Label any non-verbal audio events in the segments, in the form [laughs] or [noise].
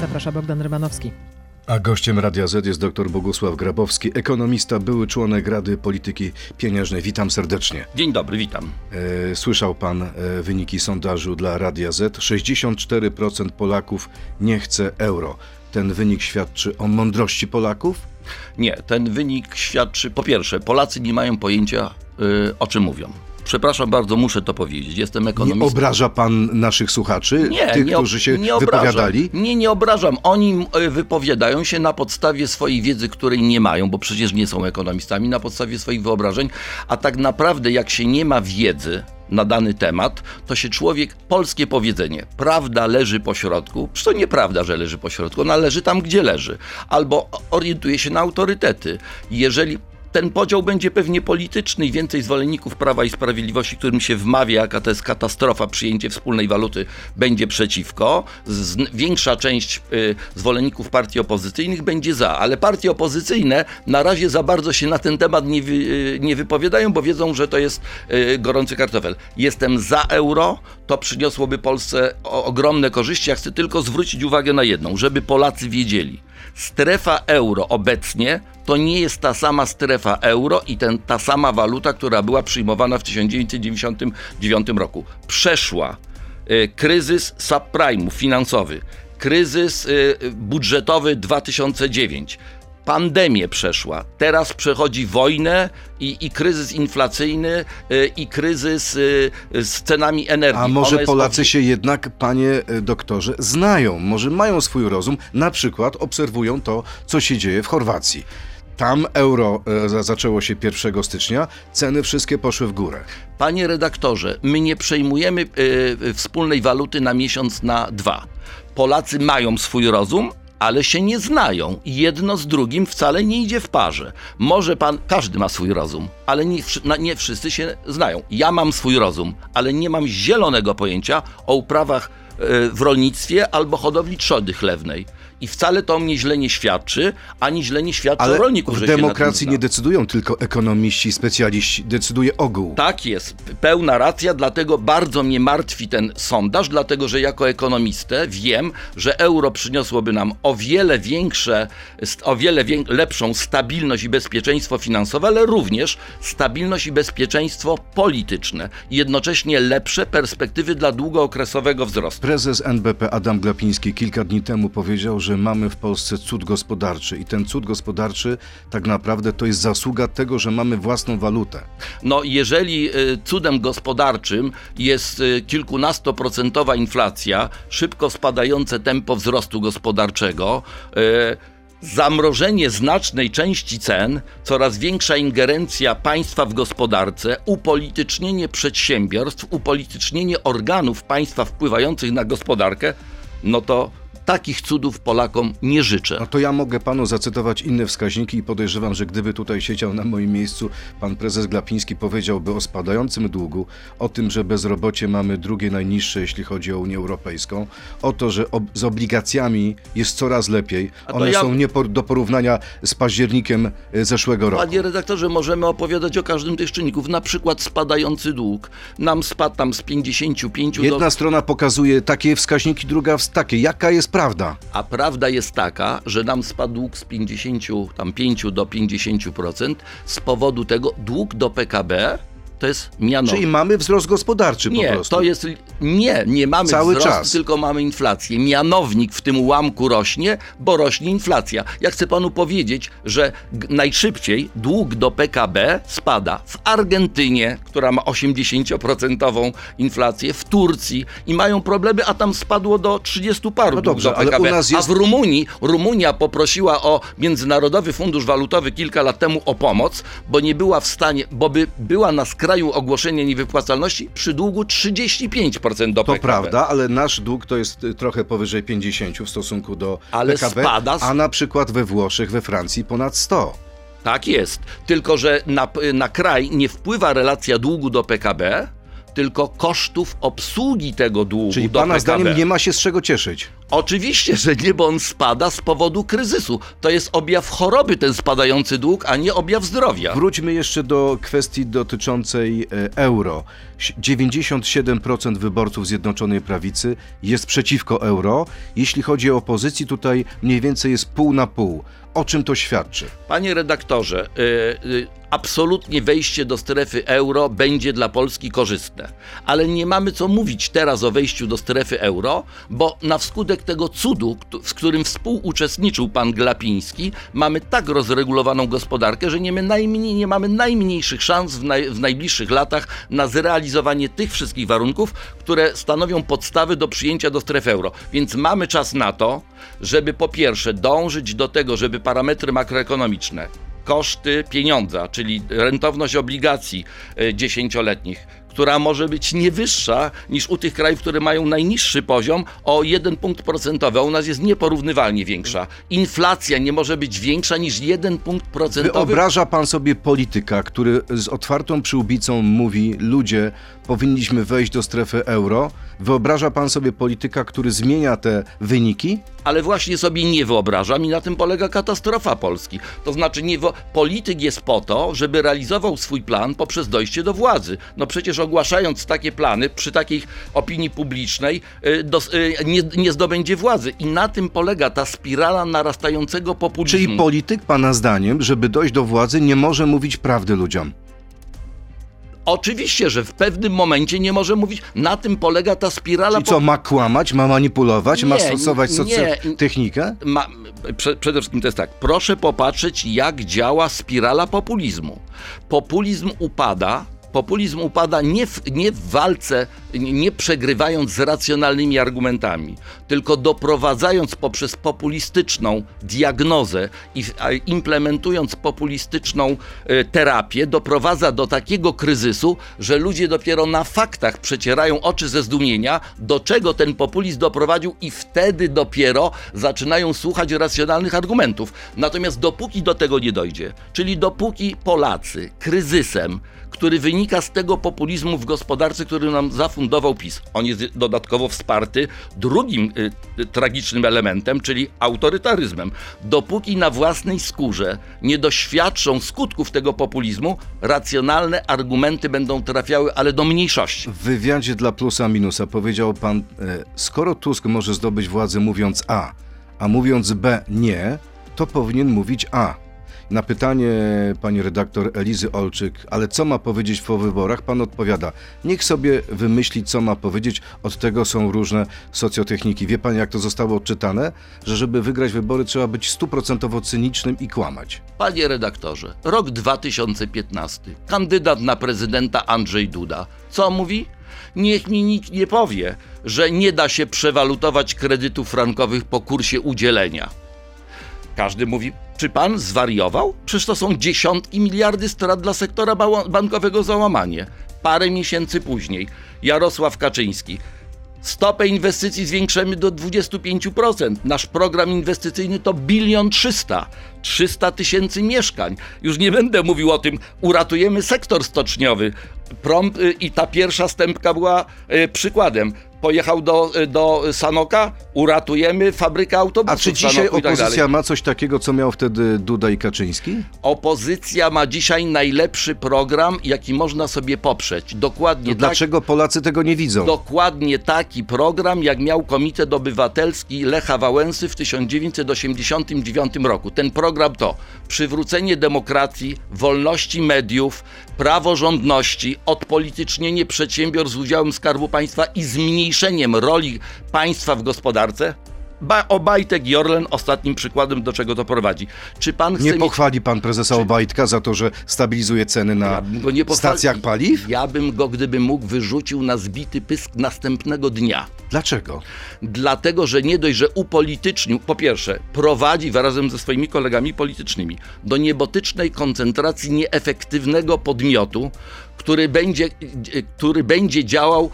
Zaprasza Bogdan Rymanowski. A gościem Radia Z jest dr Bogusław Grabowski, ekonomista, były członek Rady Polityki Pieniężnej. Witam serdecznie. Dzień dobry, witam. E, słyszał pan e, wyniki sondażu dla Radia Z. 64% Polaków nie chce euro. Ten wynik świadczy o mądrości Polaków? Nie, ten wynik świadczy, po pierwsze, Polacy nie mają pojęcia, y, o czym mówią. Przepraszam bardzo, muszę to powiedzieć. Jestem Nie ekonomistą. obraża pan naszych słuchaczy? Nie, tych, nie, którzy się nie wypowiadali? Nie, nie obrażam. Oni y, wypowiadają się na podstawie swojej wiedzy, której nie mają, bo przecież nie są ekonomistami, na podstawie swoich wyobrażeń, a tak naprawdę jak się nie ma wiedzy na dany temat, to się człowiek, polskie powiedzenie, prawda leży po środku, to nieprawda, że leży po środku, ona leży tam, gdzie leży, albo orientuje się na autorytety. Jeżeli ten podział będzie pewnie polityczny i więcej zwolenników Prawa i Sprawiedliwości, którym się wmawia, jaka to jest katastrofa, przyjęcie wspólnej waluty, będzie przeciwko. Z, większa część y, zwolenników partii opozycyjnych będzie za, ale partie opozycyjne na razie za bardzo się na ten temat nie, y, nie wypowiadają, bo wiedzą, że to jest y, gorący kartofel. Jestem za euro, to przyniosłoby Polsce o, ogromne korzyści. Ja chcę tylko zwrócić uwagę na jedną, żeby Polacy wiedzieli. Strefa euro obecnie to nie jest ta sama strefa euro i ten, ta sama waluta, która była przyjmowana w 1999 roku. Przeszła y, kryzys subprime'u finansowy, kryzys y, budżetowy 2009. Pandemię przeszła, teraz przechodzi wojnę i, i kryzys inflacyjny, y, i kryzys y, z cenami energii. A może Polacy o- się jednak, panie e, doktorze, znają, może mają swój rozum, na przykład obserwują to, co się dzieje w Chorwacji. Tam euro e, za- zaczęło się 1 stycznia, ceny wszystkie poszły w górę. Panie redaktorze, my nie przejmujemy y, wspólnej waluty na miesiąc, na dwa. Polacy mają swój rozum, ale się nie znają. Jedno z drugim wcale nie idzie w parze. Może pan, każdy ma swój rozum, ale nie, nie wszyscy się znają. Ja mam swój rozum, ale nie mam zielonego pojęcia o uprawach y, w rolnictwie albo hodowli trzody chlewnej. I wcale to mnie źle nie świadczy, ani źle nie świadczy Ale o rolniku, w demokracji nie decydują tylko ekonomiści, specjaliści, decyduje ogół. Tak jest, pełna racja, dlatego bardzo mnie martwi ten sondaż, dlatego że jako ekonomistę wiem, że euro przyniosłoby nam o wiele większe, o wiele lepszą stabilność i bezpieczeństwo finansowe, ale również stabilność i bezpieczeństwo polityczne i jednocześnie lepsze perspektywy dla długookresowego wzrostu. Prezes NBP Adam Glapiński kilka dni temu powiedział, że mamy w Polsce cud gospodarczy i ten cud gospodarczy tak naprawdę to jest zasługa tego, że mamy własną walutę. No, jeżeli y, cudem gospodarczym jest y, kilkunastoprocentowa inflacja, szybko spadające tempo wzrostu gospodarczego, y, zamrożenie znacznej części cen, coraz większa ingerencja państwa w gospodarce, upolitycznienie przedsiębiorstw, upolitycznienie organów państwa wpływających na gospodarkę, no to takich cudów Polakom nie życzę. No to ja mogę panu zacytować inne wskaźniki i podejrzewam, że gdyby tutaj siedział na moim miejscu pan prezes Glapiński powiedziałby o spadającym długu, o tym, że bezrobocie mamy drugie najniższe, jeśli chodzi o Unię Europejską, o to, że ob- z obligacjami jest coraz lepiej. One ja- są nie por- do porównania z październikiem e, zeszłego roku. Panie redaktorze, możemy opowiadać o każdym tych czynników. Na przykład spadający dług. Nam spadł tam z 55 Jedna do... strona pokazuje takie wskaźniki, druga takie. Jaka jest prawda? A prawda jest taka, że nam spadł dług z 55 do 50% z powodu tego dług do PKB to jest mianowy. Czyli mamy wzrost gospodarczy po Nie, prostu. to jest. Nie, nie mamy Cały wzrostu, czas. tylko mamy inflację. Mianownik w tym ułamku rośnie, bo rośnie inflacja. Ja chcę panu powiedzieć, że najszybciej dług do PKB spada w Argentynie, która ma 80% inflację, w Turcji i mają problemy, a tam spadło do 30 paru No dobrze, do PKB. jest- A w Rumunii, Rumunia poprosiła o Międzynarodowy Fundusz Walutowy kilka lat temu o pomoc, bo nie była w stanie, bo by była na skraju ogłoszenia niewypłacalności przy długu 35% do To PKB. prawda, ale nasz dług to jest y, trochę powyżej 50 w stosunku do Ale PKB, spada a na przykład we Włoszech, we Francji ponad 100. Tak jest. Tylko, że na, na kraj nie wpływa relacja długu do PKB, tylko kosztów obsługi tego długu Czyli do pana PKB. zdaniem nie ma się z czego cieszyć. Oczywiście, że nie, bo on spada z powodu kryzysu. To jest objaw choroby, ten spadający dług, a nie objaw zdrowia. Wróćmy jeszcze do kwestii dotyczącej e, euro. 97% wyborców Zjednoczonej Prawicy jest przeciwko euro. Jeśli chodzi o opozycję, tutaj mniej więcej jest pół na pół. O czym to świadczy? Panie redaktorze, y, y, absolutnie wejście do strefy euro będzie dla Polski korzystne. Ale nie mamy co mówić teraz o wejściu do strefy euro, bo na wskutek tego cudu, w którym współuczestniczył pan Glapiński, mamy tak rozregulowaną gospodarkę, że nie, my najmniej, nie mamy najmniejszych szans w, naj, w najbliższych latach na zrealizowanie tych wszystkich warunków, które stanowią podstawy do przyjęcia do strefy euro. Więc mamy czas na to, żeby po pierwsze dążyć do tego, żeby parametry makroekonomiczne, koszty pieniądza, czyli rentowność obligacji e, dziesięcioletnich, która może być nie wyższa niż u tych krajów, które mają najniższy poziom o 1 punkt procentowy, a u nas jest nieporównywalnie większa. Inflacja nie może być większa niż 1 punkt procentowy. Wyobraża pan sobie polityka, który z otwartą przyłbicą mówi: Ludzie, powinniśmy wejść do strefy euro. Wyobraża pan sobie polityka, który zmienia te wyniki? ale właśnie sobie nie wyobrażam i na tym polega katastrofa Polski. To znaczy, nie polityk jest po to, żeby realizował swój plan poprzez dojście do władzy. No przecież ogłaszając takie plany przy takiej opinii publicznej y, dos- y, nie, nie zdobędzie władzy. I na tym polega ta spirala narastającego populizmu. Czyli polityk, pana zdaniem, żeby dojść do władzy, nie może mówić prawdy ludziom. Oczywiście, że w pewnym momencie nie może mówić, na tym polega ta spirala I co, ma kłamać, ma manipulować, ma Nie, stosować nie. socjotechnikę? Ma, prze, przede wszystkim to jest tak. Proszę popatrzeć, jak działa spirala populizmu. Populizm upada. Populizm upada nie w, nie w walce, nie przegrywając z racjonalnymi argumentami, tylko doprowadzając poprzez populistyczną diagnozę i implementując populistyczną e, terapię, doprowadza do takiego kryzysu, że ludzie dopiero na faktach przecierają oczy ze zdumienia, do czego ten populizm doprowadził, i wtedy dopiero zaczynają słuchać racjonalnych argumentów. Natomiast dopóki do tego nie dojdzie, czyli dopóki Polacy kryzysem, który wynika z tego populizmu w gospodarce, który nam zafundował PiS. On jest dodatkowo wsparty drugim y, y, tragicznym elementem, czyli autorytaryzmem. Dopóki na własnej skórze nie doświadczą skutków tego populizmu, racjonalne argumenty będą trafiały, ale do mniejszości. W wywiadzie dla Plusa Minusa powiedział pan, e, skoro Tusk może zdobyć władzę mówiąc A, a mówiąc B nie, to powinien mówić A. Na pytanie pani redaktor Elizy Olczyk, ale co ma powiedzieć po wyborach, pan odpowiada, niech sobie wymyśli, co ma powiedzieć, od tego są różne socjotechniki. Wie pan, jak to zostało odczytane? Że żeby wygrać wybory, trzeba być stuprocentowo cynicznym i kłamać. Panie redaktorze, rok 2015. Kandydat na prezydenta Andrzej Duda. Co mówi? Niech mi nikt nie powie, że nie da się przewalutować kredytów frankowych po kursie udzielenia. Każdy mówi, czy pan zwariował? Przecież to są dziesiątki miliardy strat dla sektora bankowego załamanie. Parę miesięcy później Jarosław Kaczyński. Stopę inwestycji zwiększymy do 25%. Nasz program inwestycyjny to bilion 300. 300 tysięcy mieszkań. Już nie będę mówił o tym, uratujemy sektor stoczniowy. Y, i ta pierwsza stępka była y, przykładem. Pojechał do, y, do Sanoka, uratujemy fabrykę autobusów A czy dzisiaj tak opozycja ma coś takiego, co miał wtedy Duda i Kaczyński? Opozycja ma dzisiaj najlepszy program, jaki można sobie poprzeć. Dokładnie tak. dlaczego Polacy tego nie widzą? Dokładnie taki program, jak miał Komitet Obywatelski Lecha Wałęsy w 1989 roku. Ten program to przywrócenie demokracji, wolności mediów, praworządności, odpolitycznienie przedsiębiorstw z udziałem Skarbu Państwa i zmniejszeniem roli państwa w gospodarce. Ba- Obajtek i Orlen ostatnim przykładem, do czego to prowadzi. Czy pan chce Nie mieć... pochwali pan prezesa Obajtka za to, że stabilizuje ceny na Ja pochwalił. stacjach paliw? Ja bym go, gdybym mógł, wyrzucił na zbity pysk następnego dnia. Dlaczego? Dlatego, że nie dość, że upolitycznił, po pierwsze, prowadzi razem ze swoimi kolegami politycznymi do niebotycznej koncentracji nieefektywnego podmiotu, który będzie, y, który będzie działał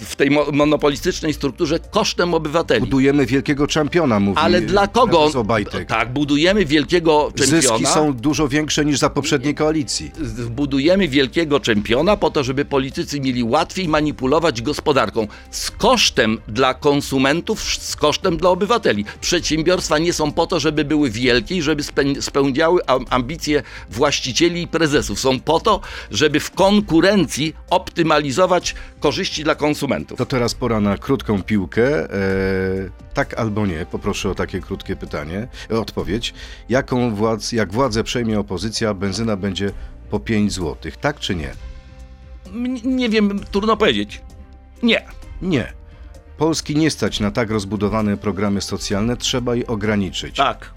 w tej mo- monopolistycznej strukturze kosztem obywateli. Budujemy wielkiego czempiona, mówi Ale dla kogo? Obajtek. Tak, budujemy wielkiego czempiona. Zyski są dużo większe niż za poprzedniej koalicji. Zbudujemy wielkiego czempiona po to, żeby politycy mieli łatwiej manipulować gospodarką z kosztem dla konsumentów, z kosztem dla obywateli. Przedsiębiorstwa nie są po to, żeby były wielkie i żeby speł- spełniały am- ambicje właścicieli i prezesów. Są po to, żeby w konkurencji optymalizować korzyści dla konsumentów. To teraz pora na krótką piłkę. E, tak albo nie, poproszę o takie krótkie pytanie, e, odpowiedź. Jaką władz, jak władzę przejmie opozycja, benzyna będzie po 5 zł, tak czy nie? M- Nie wiem, trudno powiedzieć. Nie. Nie. Polski nie stać na tak rozbudowane programy socjalne, trzeba je ograniczyć. Tak.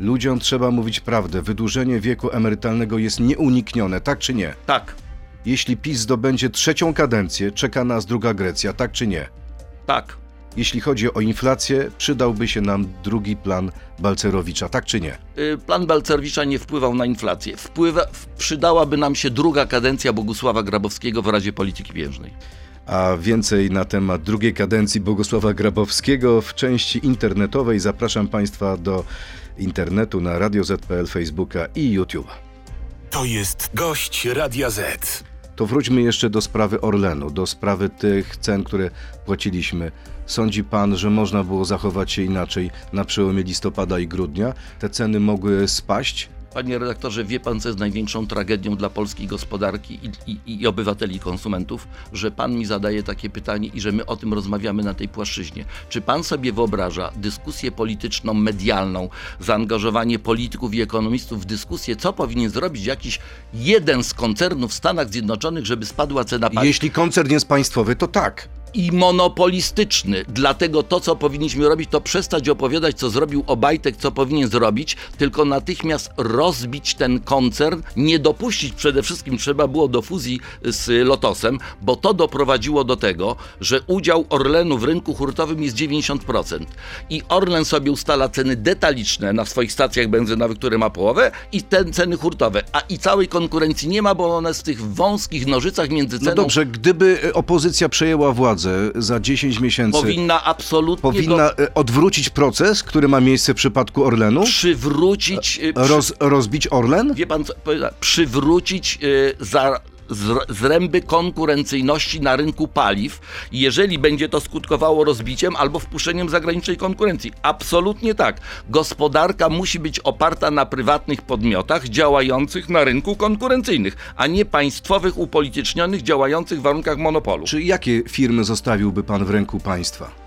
Ludziom trzeba mówić prawdę. Wydłużenie wieku emerytalnego jest nieuniknione, tak czy nie? Tak. Jeśli PiS zdobędzie trzecią kadencję, czeka nas druga Grecja, tak czy nie? Tak. Jeśli chodzi o inflację, przydałby się nam drugi plan Balcerowicza, tak czy nie? Y, Plan Balcerowicza nie wpływał na inflację. Wpływa, przydałaby nam się druga kadencja Bogusława Grabowskiego w Radzie Polityki Pieniężnej. A więcej na temat drugiej kadencji Bogusława Grabowskiego w części internetowej zapraszam Państwa do internetu na Radio ZPL, Facebooka i YouTube. To jest gość Radia Z. To wróćmy jeszcze do sprawy Orlenu, do sprawy tych cen, które płaciliśmy. Sądzi pan, że można było zachować się inaczej na przełomie listopada i grudnia? Te ceny mogły spaść? Panie redaktorze, wie pan, co jest największą tragedią dla polskiej gospodarki i, i, i obywateli i konsumentów? Że pan mi zadaje takie pytanie i że my o tym rozmawiamy na tej płaszczyźnie. Czy pan sobie wyobraża dyskusję polityczną, medialną, zaangażowanie polityków i ekonomistów w dyskusję, co powinien zrobić jakiś jeden z koncernów w Stanach Zjednoczonych, żeby spadła cena paliw? Jeśli koncern jest państwowy, to tak. I monopolistyczny. Dlatego to, co powinniśmy robić, to przestać opowiadać, co zrobił Obajtek, co powinien zrobić, tylko natychmiast rozbić ten koncern, nie dopuścić przede wszystkim, trzeba było do fuzji z Lotosem, bo to doprowadziło do tego, że udział Orlenu w rynku hurtowym jest 90%. I Orlen sobie ustala ceny detaliczne na swoich stacjach benzynowych, które ma połowę, i te ceny hurtowe. A i całej konkurencji nie ma, bo one w tych wąskich nożycach między ceną No dobrze, gdyby opozycja przejęła władzę za 10 miesięcy, powinna absolutnie powinna go e, odwrócić proces, który ma miejsce w przypadku Orlenu? przywrócić, przy, Roz, rozbić Orlen? wie pan co, przywrócić y, za, zręby konkurencyjności na rynku paliw, jeżeli będzie to skutkowało rozbiciem albo wpuszczeniem zagranicznej konkurencji. Absolutnie tak. Gospodarka musi być oparta na prywatnych podmiotach działających na rynku konkurencyjnych, a nie państwowych, upolitycznionych, działających w warunkach monopolu. Czy jakie firmy zostawiłby pan w ręku państwa?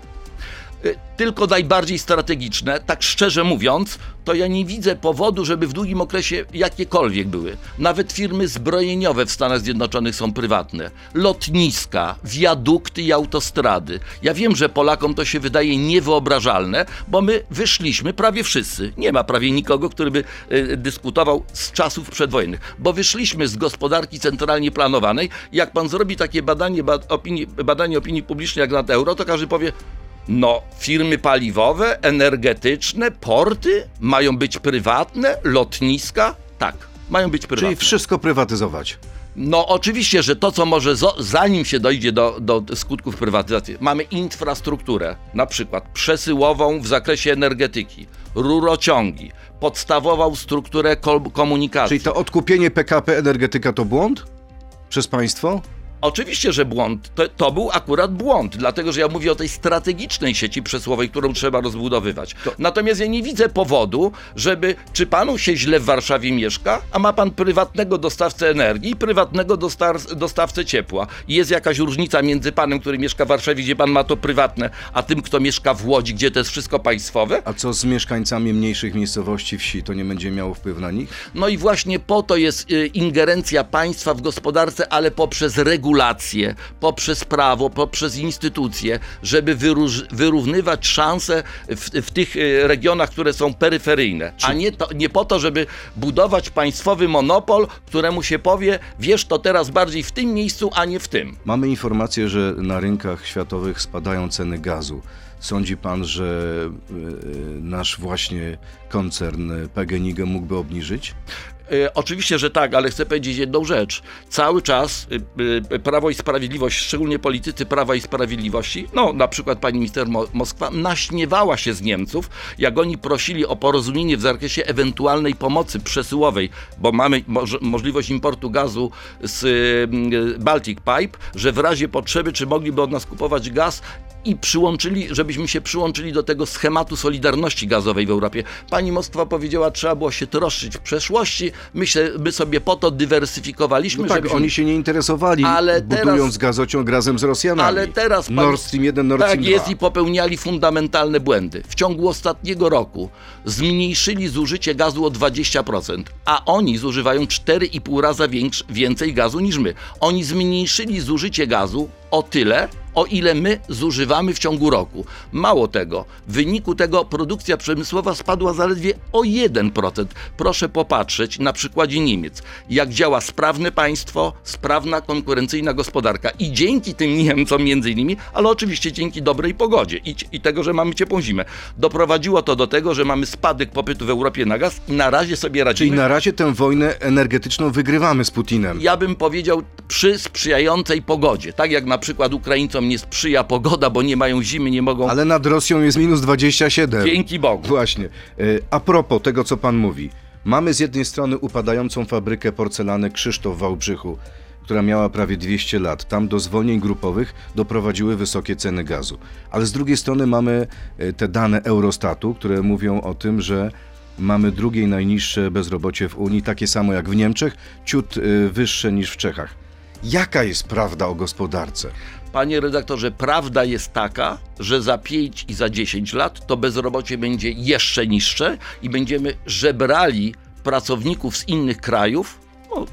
Y, tylko najbardziej strategiczne, tak szczerze mówiąc, to ja nie widzę powodu, żeby w długim okresie jakiekolwiek były. Nawet firmy zbrojeniowe w Stanach Zjednoczonych są prywatne. Lotniska, wiadukty i autostrady. Ja wiem, że Polakom to się wydaje niewyobrażalne, bo my wyszliśmy prawie wszyscy. Nie ma prawie nikogo, który by y, dyskutował z czasów przedwojennych, bo wyszliśmy z gospodarki centralnie planowanej. Jak pan zrobi takie badanie, ba, opinii, badanie opinii publicznej jak nad euro, to każdy powie, no, firmy paliwowe, energetyczne, porty mają być prywatne, lotniska? Tak, mają być prywatne. Czyli wszystko prywatyzować. No oczywiście, że to, co może zanim się dojdzie do, do skutków prywatyzacji, mamy infrastrukturę, na przykład przesyłową w zakresie energetyki, rurociągi, podstawową strukturę komunikacji. Czyli to odkupienie PKP Energetyka to błąd? Przez państwo? Oczywiście, że błąd. To, to był akurat błąd, dlatego że ja mówię o tej strategicznej sieci przesyłowej, którą trzeba rozbudowywać. Natomiast ja nie widzę powodu, żeby. Czy panu się źle w Warszawie mieszka, a ma pan prywatnego dostawcę energii i prywatnego dostar- dostawcę ciepła. I jest jakaś różnica między panem, który mieszka w Warszawie, gdzie pan ma to prywatne, a tym, kto mieszka w Łodzi, gdzie to jest wszystko państwowe? A co z mieszkańcami mniejszych miejscowości wsi? To nie będzie miało wpływu na nich? No i właśnie po to jest y, ingerencja państwa w gospodarce, ale poprzez regulacje, poprzez prawo, poprzez instytucje, żeby wyrównywać szanse w, w tych y, regionach, które są peryferyjne. A nie, to, nie po to, żeby budować państwowy monopol, któremu się powie, wiesz, to teraz bardziej w tym miejscu, a nie w tym. Mamy informację, że na rynkach światowych spadają ceny gazu. Sądzi pan, że y, nasz właśnie koncern PGNiG mógłby obniżyć? E, oczywiście, że tak, ale chcę powiedzieć jedną rzecz. Cały czas e, Prawo i Sprawiedliwość, szczególnie politycy Prawa i Sprawiedliwości, no na przykład pani minister Mo Moskwa, naśmiewała się z Niemców, jak oni prosili o porozumienie w zakresie ewentualnej pomocy przesyłowej, bo mamy moż możliwość importu gazu z y, Baltic Pipe, że w razie potrzeby, czy mogliby od nas kupować gaz i przyłączyli, żebyśmy się przyłączyli do tego schematu solidarności gazowej w Europie. Pani Moskwa powiedziała, trzeba było się troszczyć w przeszłości. Myślę, my sobie po to dywersyfikowaliśmy. No tak, żebyśmy... oni się nie interesowali, Ale budując teraz- gazociąg razem z Rosjanami. Ale teraz pan- Nord Stream 1, Nord tak Stream 2. jest i popełniali fundamentalne błędy. W ciągu ostatniego roku zmniejszyli zużycie gazu o 20%, a oni zużywają 4,5 razy większ, więcej gazu niż my. Oni zmniejszyli zużycie gazu o tyle, o ile my zużywamy w ciągu roku. Mało tego, w wyniku tego produkcja przemysłowa spadła zaledwie o 1%. Proszę popatrzeć na przykładzie Niemiec, jak działa sprawne państwo, sprawna, konkurencyjna gospodarka. I dzięki tym Niemcom między innymi, ale oczywiście dzięki dobrej pogodzie i, i tego, że mamy ciepłą zimę, doprowadziło to do tego, że mamy spadek popytu w Europie na gaz i na razie sobie radzimy. Czyli na razie tę wojnę energetyczną wygrywamy z Putinem. Ja bym powiedział przy sprzyjającej pogodzie. Tak jak na przykład Ukraińcom nie sprzyja pogoda, bo nie mają zimy, nie mogą. Ale nad Rosją jest minus 27. Dzięki Bogu. Właśnie. E, A propos tego, co pan mówi. Mamy z jednej strony upadającą fabrykę porcelany Krzysztof w Wałbrzychu, która miała prawie 200 lat. Tam do zwolnień grupowych doprowadziły wysokie ceny gazu. Ale z drugiej strony mamy e, te dane Eurostatu, które mówią o tym, że mamy drugie najniższe bezrobocie w Unii, takie samo jak w Niemczech, ciut e, wyższe niż w Czechach. Jaka jest prawda o gospodarce? Panie redaktorze, prawda jest taka, że za 5 i za 10 lat to bezrobocie będzie jeszcze niższe i będziemy żebrali pracowników z innych krajów, no,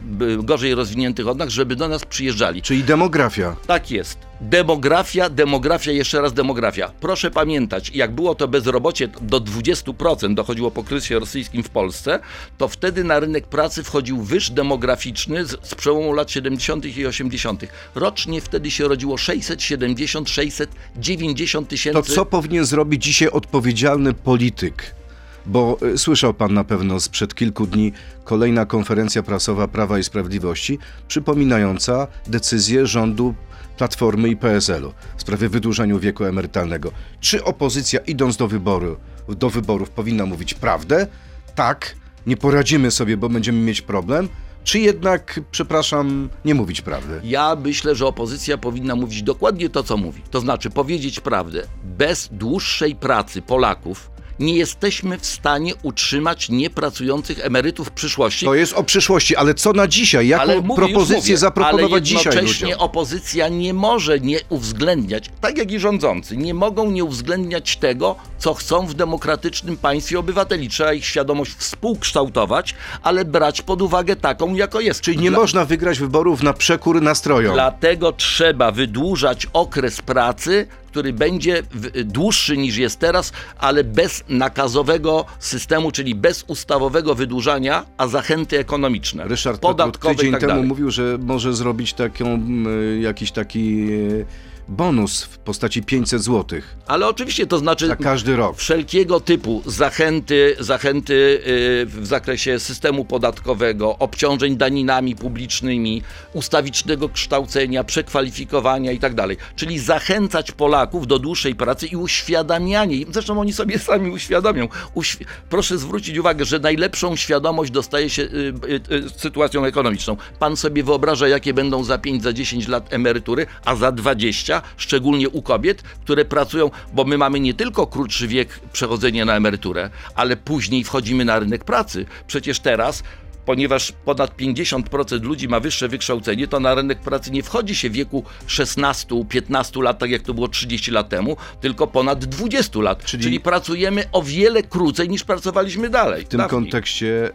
gorzej rozwiniętych od nas, żeby do nas przyjeżdżali. Czyli demografia. Tak jest. Demografia, demografia, jeszcze raz demografia. Proszę pamiętać, jak było to bezrobocie do 20% dochodziło po kryzysie rosyjskim w Polsce, to wtedy na rynek pracy wchodził wyż demograficzny z, z przełomu lat 70. i 80. Rocznie wtedy się rodziło 670-690 tysięcy. To co powinien zrobić dzisiaj odpowiedzialny polityk? Bo y, słyszał pan na pewno sprzed kilku dni kolejna konferencja prasowa Prawa i Sprawiedliwości, przypominająca decyzję rządu Platformy i PSL-u w sprawie wydłużenia wieku emerytalnego. Czy opozycja idąc do wyboru, do wyborów powinna mówić prawdę? Tak, nie poradzimy sobie, bo będziemy mieć problem. Czy jednak, przepraszam, nie mówić prawdy? Ja myślę, że opozycja powinna mówić dokładnie to, co mówi. To znaczy powiedzieć prawdę. Bez dłuższej pracy Polaków nie jesteśmy w stanie utrzymać niepracujących emerytów w przyszłości. To jest o przyszłości, ale co na dzisiaj? Jaką Ale mówię, propozycję mówię, zaproponować ale dzisiaj jednocześnie opozycja nie może nie uwzględniać, tak jak i rządzący, nie mogą nie uwzględniać tego, co chcą w demokratycznym państwie obywateli. Trzeba ich świadomość współkształtować, ale brać pod uwagę taką, jako jest. Czyli nie Dla- można wygrać wyborów na przekór nastrojom. Dlatego trzeba wydłużać okres pracy, który będzie dłuższy niż jest teraz, ale bez nakazowego systemu, czyli bez ustawowego wydłużania, a zachęty ekonomiczne. Ryszard podatkowe tydzień tak temu mówił, że może zrobić taką, jakiś taki e, bonus w postaci 500 zł Ale oczywiście to znaczy za każdy rok. wszelkiego typu zachęty, zachęty y, w zakresie systemu podatkowego, obciążeń daninami publicznymi, ustawicznego kształcenia, przekwalifikowania itd. Czyli zachęcać Polaków do dłuższej pracy i uświadamianie im. Zresztą oni sobie [laughs] sami uświadomią. Uświ- Proszę zwrócić uwagę, że najlepszą świadomość dostaje się y, y, y, sytuacją ekonomiczną. Pan sobie wyobraża, jakie będą za 5, za 10 lat emerytury, a za 20, szczególnie u kobiet, które pracują, bo my mamy nie tylko krótszy wiek przechodzenia na emeryturę, ale później wchodzimy na rynek pracy. Przecież teraz ponieważ ponad 50% ludzi ma wyższe wykształcenie, to na rynek pracy nie wchodzi się w wieku 16-15 lat, tak jak to było 30 lat temu, tylko ponad 20 lat. Czyli- Czyli, pracujemy o wiele krócej niż pracowaliśmy dalej. W tym kontekście e,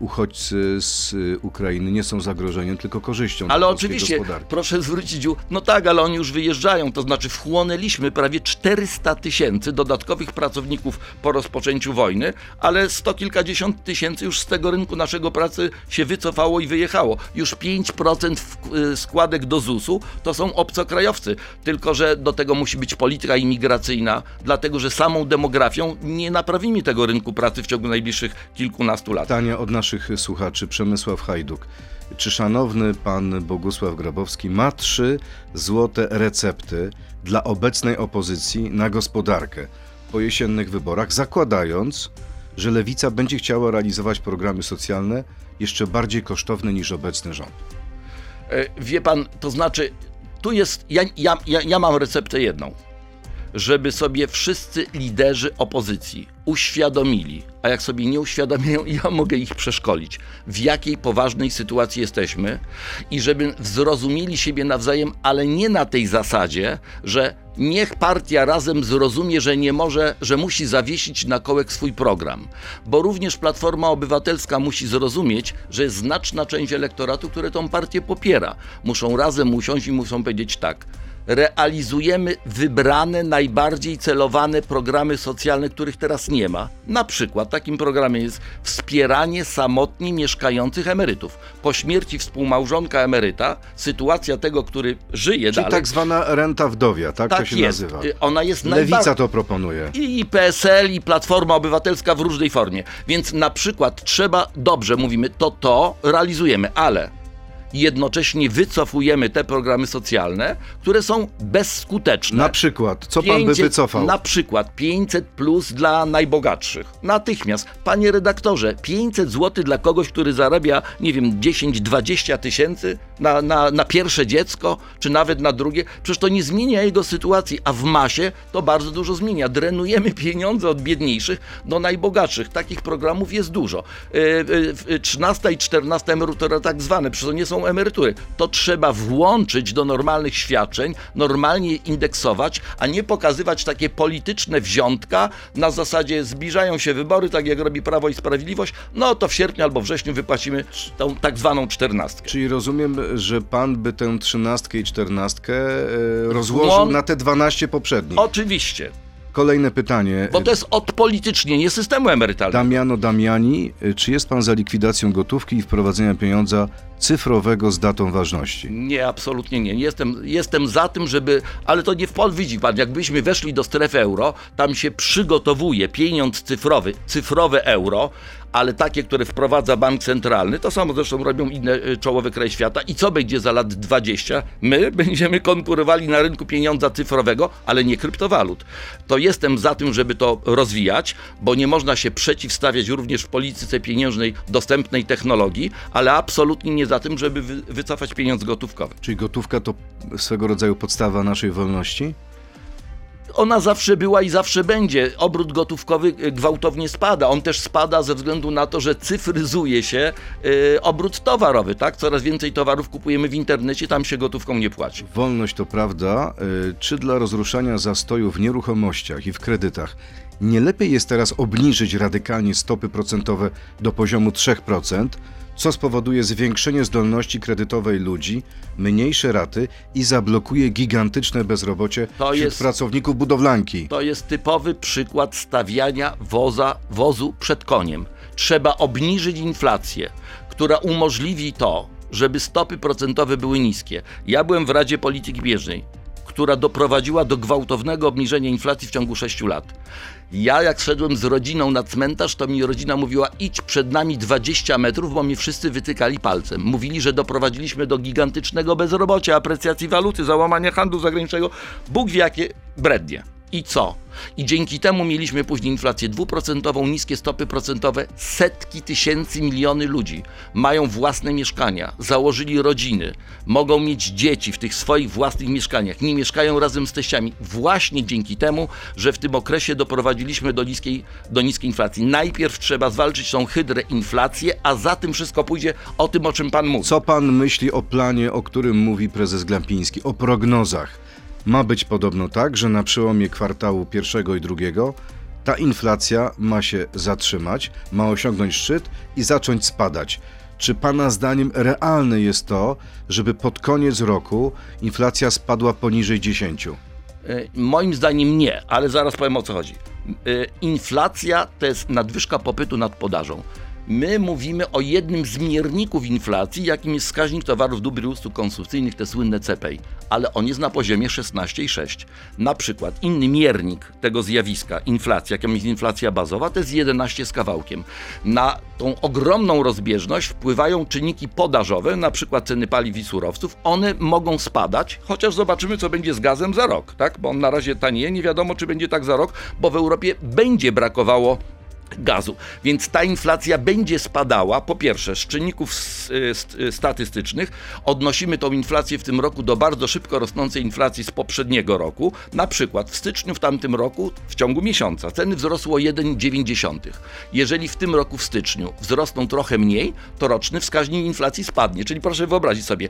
uchodźcy z e, Ukrainy nie są zagrożeniem, tylko korzyścią Ale oczywiście, gospodarki. proszę zwrócić uwagę, no tak, ale oni już wyjeżdżają, to znaczy wchłonęliśmy prawie 400 tysięcy dodatkowych pracowników po rozpoczęciu wojny, ale sto kilkadziesiąt tysięcy już z tego rynku naszego pracy się wycofało i wyjechało. Już 5% w- y, składek do ZUS-u to są obcokrajowcy. Tylko, że do tego musi być polityka imigracyjna, dlatego, że samą demografią nie naprawimy tego rynku pracy w ciągu najbliższych kilkunastu lat. Pytanie od naszych słuchaczy. Przemysław Hajduk. Czy szanowny pan Bogusław Grabowski ma trzy złote recepty dla obecnej opozycji na gospodarkę po jesiennych wyborach, zakładając, że lewica będzie chciała realizować programy socjalne jeszcze bardziej kosztowne niż obecny rząd? E, Wie pan, to znaczy, tu jest, ja, ja, ja, ja mam receptę jedną. Żeby sobie wszyscy liderzy opozycji uświadomili, a jak sobie nie uświadamiają, [laughs] ja mogę ich przeszkolić, w jakiej poważnej sytuacji jesteśmy i żeby zrozumieli siebie nawzajem, ale nie na tej zasadzie, że niech partia razem zrozumie, że nie może, że musi zawiesić na kołek swój program. Bo również Platforma Obywatelska musi zrozumieć, że jest znaczna część elektoratu, które tą partię popiera. Muszą razem usiąść i muszą powiedzieć tak. Realizujemy wybrane, najbardziej celowane programy socjalne, których teraz nie ma. Na przykład takim programem jest wspieranie samotnie mieszkających emerytów. Po śmierci współmałżonka emeryta, sytuacja tego, który żyje Czyli dalej. tak zwana renta wdowia, tak, to tak się jest. nazywa. Y, Ona jest Lewica najbardziej to proponuje. i PSL, i Platforma Obywatelska w różnej formie. Więc na przykład trzeba, dobrze mówimy, to to realizujemy, ale jednocześnie wycofujemy te programy socjalne, które są bezskuteczne. Na przykład, co pan by 500 wycofał? Na przykład 500 plus dla najbogatszych. Natychmiast. Panie redaktorze, 500 zł dla kogoś, który zarabia, nie wiem, 10-20 tysięcy na, na, na pierwsze dziecko, czy nawet na drugie, przecież to nie zmienia jego sytuacji, a w masie to bardzo dużo zmienia. Drenujemy pieniądze od biedniejszych do najbogatszych. Takich programów jest dużo. Yy, yy, 13 i 14 emerytura tak zwane, przecież to nie są emerytury. To trzeba włączyć do normalnych świadczeń, normalnie indeksować, a nie pokazywać takie polityczne wziątka na zasadzie zbliżają się wybory, tak jak robi Prawo i Sprawiedliwość, no to w sierpniu albo wrześniu wypłacimy tą tak zwaną czternastkę. Czyli rozumiem, że pan by tę trzynastkę i czternastkę e, rozłożył Włą- na te 12 poprzednich. Oczywiście, Kolejne pytanie. bo to jest odpolitycznienie systemu emerytalnego. Damiano Damiani, y, czy jest pan za likwidacją gotówki i wprowadzeniem pieniądza cyfrowego z datą ważności? Nie, absolutnie nie. Jestem, jestem za tym, żeby. Ale to nie w Pol widzi pan, jakbyśmy weszli do strefy euro, tam się przygotowuje pieniądz cyfrowy, cyfrowe euro, ale takie, które wprowadza bank centralny, to samo zresztą robią inne y, czołowe kraje świata. I co będzie za lat 20? My będziemy konkurowali na rynku pieniądza cyfrowego, ale nie kryptowalut. To jestem za tym, żeby to rozwijać, bo nie można się przeciwstawiać również w polityce pieniężnej dostępnej technologii, ale absolutnie nie za tym, żeby wy, wycofać pieniądz gotówkowy. Czyli gotówka to swego rodzaju podstawa naszej wolności? Ona zawsze była i zawsze będzie. Obrót gotówkowy y, gwałtownie spada. On też spada ze względu na to, że cyfryzuje się y, obrót towarowy, tak? Coraz więcej towarów kupujemy w internecie, tam się gotówką nie płaci. Wolność to prawda. y, Czy dla rozruszania zastoju w nieruchomościach i w kredytach nie lepiej jest teraz obniżyć radykalnie stopy procentowe do poziomu 3%, co spowoduje zwiększenie zdolności kredytowej ludzi, mniejsze raty i zablokuje gigantyczne bezrobocie To wśród jest- pracowników budowlanki? To jest typowy przykład stawiania woza, wozu przed koniem. Trzeba obniżyć inflację, która umożliwi to, żeby stopy procentowe były niskie. Ja byłem w Radzie Polityki Bieżnej, która doprowadziła do gwałtownego obniżenia inflacji w ciągu 6 lat. Ja jak szedłem z rodziną na cmentarz, to mi rodzina mówiła idź przed nami 20 metrów, bo mnie wszyscy wytykali palcem. Mówili, że doprowadziliśmy do gigantycznego bezrobocia, aprecjacji waluty, załamania handlu zagranicznego. Bóg wie jakie brednie. I co? I dzięki temu mieliśmy później inflację dwuprocentową, niskie stopy procentowe. Setki tysięcy, miliony ludzi mają własne mieszkania, założyli rodziny, mogą mieć dzieci w tych swoich własnych mieszkaniach, nie mieszkają razem z teściami. Właśnie dzięki temu, że w tym okresie doprowadziliśmy do niskiej, do niskiej inflacji. Najpierw trzeba zwalczyć tą hydrę inflację, a za tym wszystko pójdzie o tym, o czym pan mówi. Co pan myśli o planie, o którym mówi prezes Glapiński, o prognozach? Ma być podobno tak, że na przełomie kwartału pierwszego i drugiego ta inflacja ma się zatrzymać, ma osiągnąć szczyt i zacząć spadać. Czy pana zdaniem realne jest to, żeby pod koniec roku inflacja spadła poniżej 10? Y, Moim zdaniem nie, ale zaraz powiem o co chodzi. Y, Inflacja to jest nadwyżka popytu nad podażą. My mówimy o jednym z mierników inflacji, jakim jest wskaźnik towarów dóbr i usług konsumpcyjnych, te słynne CPI, ale on jest na poziomie 16,6. Na przykład inny miernik tego zjawiska, inflacja, jaką jest inflacja bazowa, to jest 11 z kawałkiem. Na tą ogromną rozbieżność wpływają czynniki podażowe, na przykład ceny paliw i surowców. One mogą spadać, chociaż zobaczymy, co będzie z gazem za rok, tak? Bo on na razie tanieje, nie wiadomo, czy będzie tak za rok, bo w Europie będzie brakowało gazu. Więc ta inflacja będzie spadała, po pierwsze, z czynników statystycznych. Odnosimy tą inflację w tym roku do bardzo szybko rosnącej inflacji z poprzedniego roku. Na przykład w styczniu w tamtym roku, w ciągu miesiąca, ceny wzrosły o 1,9. Jeżeli w tym roku w styczniu wzrosną trochę mniej, to roczny wskaźnik inflacji spadnie. Czyli proszę wyobrazić sobie,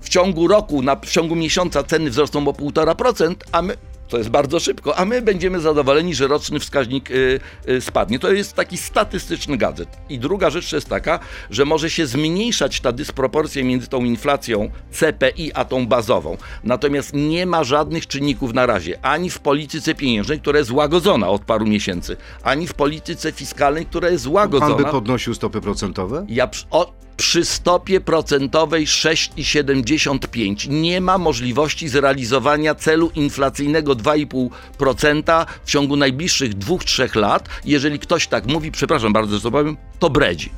w ciągu roku, na, w ciągu miesiąca ceny wzrosną o 1,5%, a my. To jest bardzo szybko, a my będziemy zadowoleni, że roczny wskaźnik y, y, spadnie. To jest taki statystyczny gadżet. I druga rzecz jest taka, że może się zmniejszać ta dysproporcja między tą inflacją CPI a tą bazową. Natomiast nie ma żadnych czynników na razie, ani w polityce pieniężnej, która jest łagodzona od paru miesięcy, ani w polityce fiskalnej, która jest łagodzona. Pan by podnosił stopy procentowe? Ja o, przy stopie procentowej 6,75 nie ma możliwości zrealizowania celu inflacyjnego 2,5% w ciągu najbliższych 2-3 lat. Jeżeli ktoś tak mówi, przepraszam bardzo, że to powiem, to bredzi.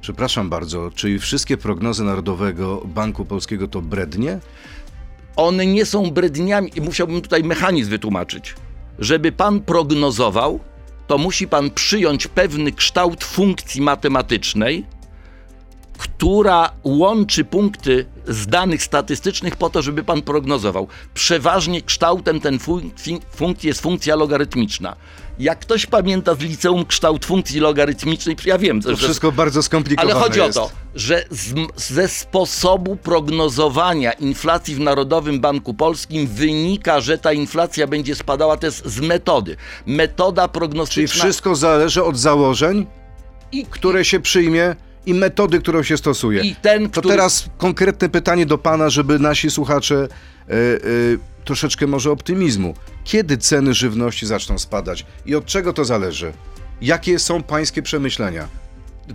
Przepraszam bardzo, czyli wszystkie prognozy Narodowego Banku Polskiego to brednie? One nie są bredniami i musiałbym tutaj mechanizm wytłumaczyć. Żeby pan prognozował, to musi pan przyjąć pewny kształt funkcji matematycznej, która łączy punkty z danych statystycznych po to, żeby pan prognozował. Przeważnie kształtem ten fun- funkcji jest funkcja logarytmiczna. Jak ktoś pamięta z liceum kształt funkcji logarytmicznej, ja wiem, To że wszystko bardzo skomplikowane ale chodzi jest. o to, że z, ze sposobu prognozowania inflacji w Narodowym Banku Polskim wynika, że ta inflacja będzie spadała też z metody. Metoda Czyli prognostyczna wszystko zależy od założeń, i, które się przyjmie i metody, którą się stosuje. i ten, To który... teraz konkretne pytanie do pana, żeby nasi słuchacze e, e, troszeczkę może optymizmu. Kiedy ceny żywności zaczną spadać i od czego to zależy? Jakie są pańskie przemyślenia?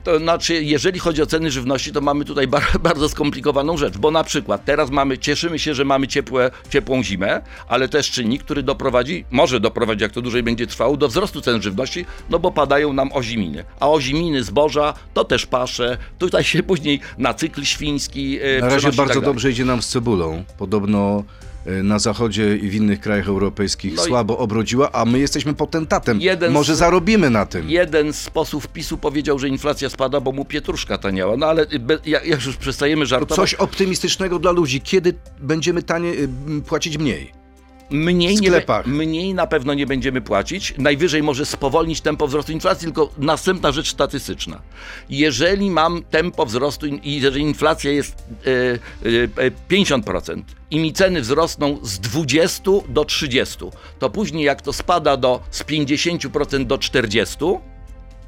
To znaczy, jeżeli chodzi o ceny żywności, to mamy tutaj bar [laughs] bardzo skomplikowaną rzecz, bo na przykład teraz mamy, cieszymy się, że mamy ciepłe, ciepłą zimę, ale też czynnik, który doprowadzi, może doprowadzić, jak to dłużej będzie trwało, do wzrostu cen żywności, no bo padają nam oziminy. A oziminy zboża to też pasze, tutaj się [laughs] później na cykl świński e, Na razie i bardzo tak dobrze idzie nam z cebulą. Podobno na zachodzie i w innych krajach europejskich No słabo obrodziła, a my jesteśmy potentatem. Jeden Może z- zarobimy na tym. Jeden z posłów PiSu powiedział, że inflacja spada, bo mu pietruszka taniała. No ale be, jak, już przestajemy To żartować, coś optymistycznego dla ludzi. Kiedy będziemy tanie, y, płacić mniej? Mniej, nie, mniej na pewno nie będziemy płacić. Najwyżej może spowolnić tempo wzrostu inflacji, tylko następna rzecz statystyczna. Jeżeli mam tempo wzrostu i jeżeli inflacja jest e, e, e, 50% i mi ceny wzrosną z 20 do 30, to później jak to spada do z 50% do 40,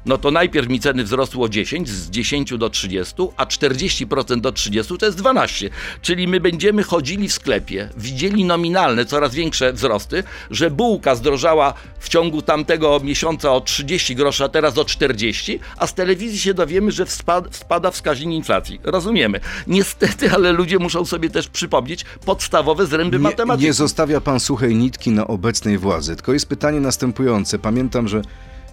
no to najpierw mi ceny wzrosły o 10, z 10 do 30, a 40% do 30 to jest 12. Czyli my będziemy chodzili w sklepie, widzieli nominalne, coraz większe wzrosty, że bułka zdrożała w ciągu tamtego miesiąca o 30 groszy, a teraz o 40, a z telewizji się dowiemy, że spada wskaźnik inflacji. Rozumiemy. Niestety, [laughs] ale ludzie muszą sobie też przypomnieć podstawowe zręby Nie, matematyki. nie zostawia pan suchej nitki na obecnej władzy. Tylko jest pytanie następujące. Pamiętam, że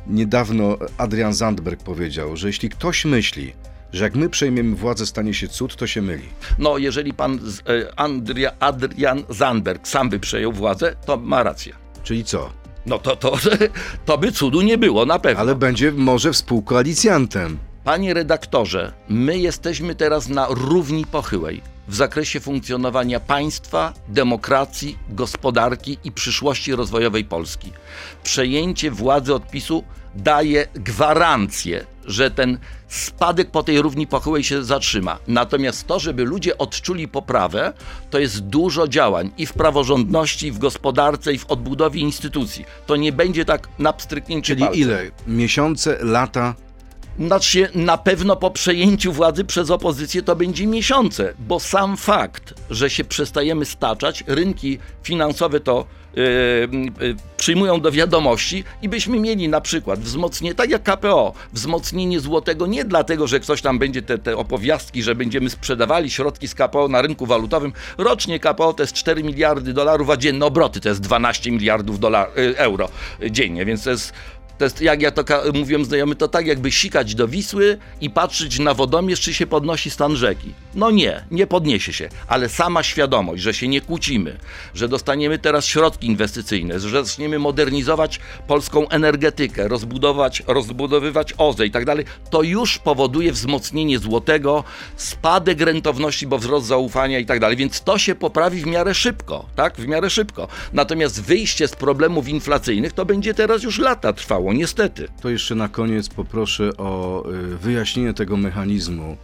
niedawno Adrian Zandberg powiedział, że jeśli ktoś myśli, że jak my przejmiemy władzę, stanie się cud, to się myli. No, jeżeli pan e, Andria, Adrian Zandberg sam by przejął władzę, to ma rację. Czyli co? No to, to, [laughs] to by cudu nie było, na pewno. Ale będzie może współkoalicjantem. Panie redaktorze, my jesteśmy teraz na równi pochyłej w zakresie funkcjonowania państwa, demokracji, gospodarki i przyszłości rozwojowej Polski. Przejęcie władzy od PiSu daje gwarancję, że ten spadek po tej równi pochyłej się zatrzyma. Natomiast to, żeby ludzie odczuli poprawę, to jest dużo działań i w praworządności, i w gospodarce, i w odbudowie instytucji. To nie będzie tak na pstryknięcie Czyli palcem. ile? Miesiące, lata? Znaczy na pewno po przejęciu władzy przez opozycję to będzie miesiące, bo sam fakt, że się przestajemy staczać, rynki finansowe to y, y, przyjmują do wiadomości i byśmy mieli na przykład wzmocnienie, tak jak KPO, wzmocnienie złotego nie dlatego, że ktoś tam będzie te, te opowiastki, że będziemy sprzedawali środki z KPO na rynku walutowym. Rocznie KPO to jest 4 miliardy dolarów, a dzienne obroty to jest 12 miliardów dolar, y, euro dziennie, więc to jest to jest, jak ja to mówiłem znajomy, to tak jakby sikać do Wisły i patrzeć na wodomierz, czy się podnosi stan rzeki. No nie, nie podniesie się, ale sama świadomość, że się nie kłócimy, że dostaniemy teraz środki inwestycyjne, że zaczniemy modernizować polską energetykę, rozbudować, rozbudowywać OZE i tak dalej, to już powoduje wzmocnienie złotego, spadek rentowności, bo wzrost zaufania i tak dalej, więc to się poprawi w miarę szybko, tak, w miarę szybko. Natomiast wyjście z problemów inflacyjnych to będzie teraz już lata trwało, niestety. To jeszcze na koniec poproszę o y, wyjaśnienie tego mechanizmu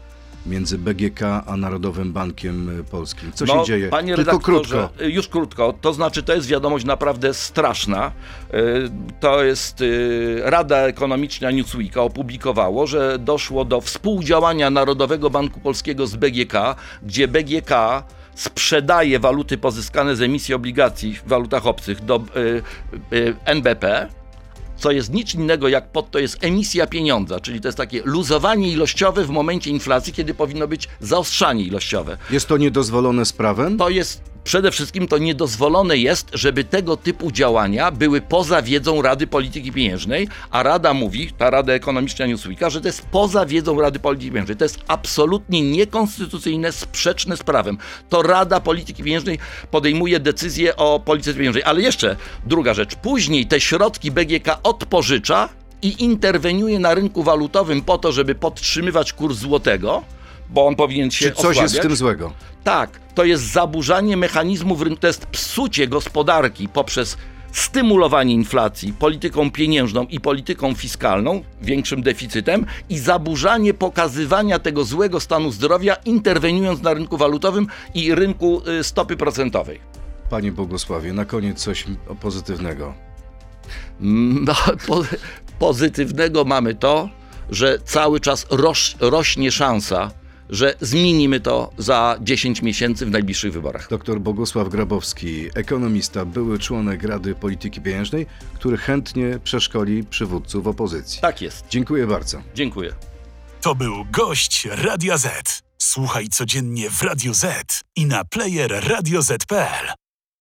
między BGK a Narodowym Bankiem y, Polskim. Co się dzieje? No, Panie Tylko krótko. y, Już krótko. To znaczy, to jest wiadomość naprawdę straszna. To jest Rada Ekonomiczna Newsweeka opublikowało, że doszło do współdziałania Narodowego Banku Polskiego z BGK, gdzie BGK sprzedaje waluty pozyskane z emisji obligacji w walutach obcych do NBP co jest nic innego jak pod to jest emisja pieniądza, czyli to jest takie luzowanie ilościowe w momencie inflacji, kiedy powinno być zaostrzanie ilościowe. Jest to niedozwolone z prawem? To jest przede wszystkim to niedozwolone jest, żeby tego typu działania były poza wiedzą Rady Polityki Pieniężnej, a Rada mówi, ta Rada Ekonomiczna Newsweeka, że to jest poza wiedzą Rady Polityki Pieniężnej. To jest absolutnie niekonstytucyjne, sprzeczne z prawem. To Rada Polityki Pieniężnej podejmuje decyzję o polityce pieniężnej. Ale jeszcze druga rzecz. Później te środki BGK odpożycza i interweniuje na rynku walutowym po to, żeby podtrzymywać kurs złotego, bo on powinien się Czy coś jest w osłabiać. tym złego? Tak, to jest zaburzanie mechanizmów rynku, to jest psucie gospodarki poprzez stymulowanie inflacji polityką pieniężną i polityką fiskalną, większym deficytem i zaburzanie pokazywania tego złego stanu zdrowia, interweniując na rynku walutowym i rynku y, stopy procentowej. Panie Bogusławie, na koniec coś pozytywnego. Mm, [laughs] No, po, pozytywnego mamy to, że cały czas roś, rośnie szansa, że zmienimy to za 10 miesięcy w najbliższych wyborach. Dr Bogusław Grabowski, ekonomista, były członek Rady Polityki Pieniężnej, który chętnie przeszkoli przywódców opozycji. Tak jest. Dziękuję bardzo. Dziękuję. To był gość Radia Z. Słuchaj codziennie w Radio Z i na player radioz.pl.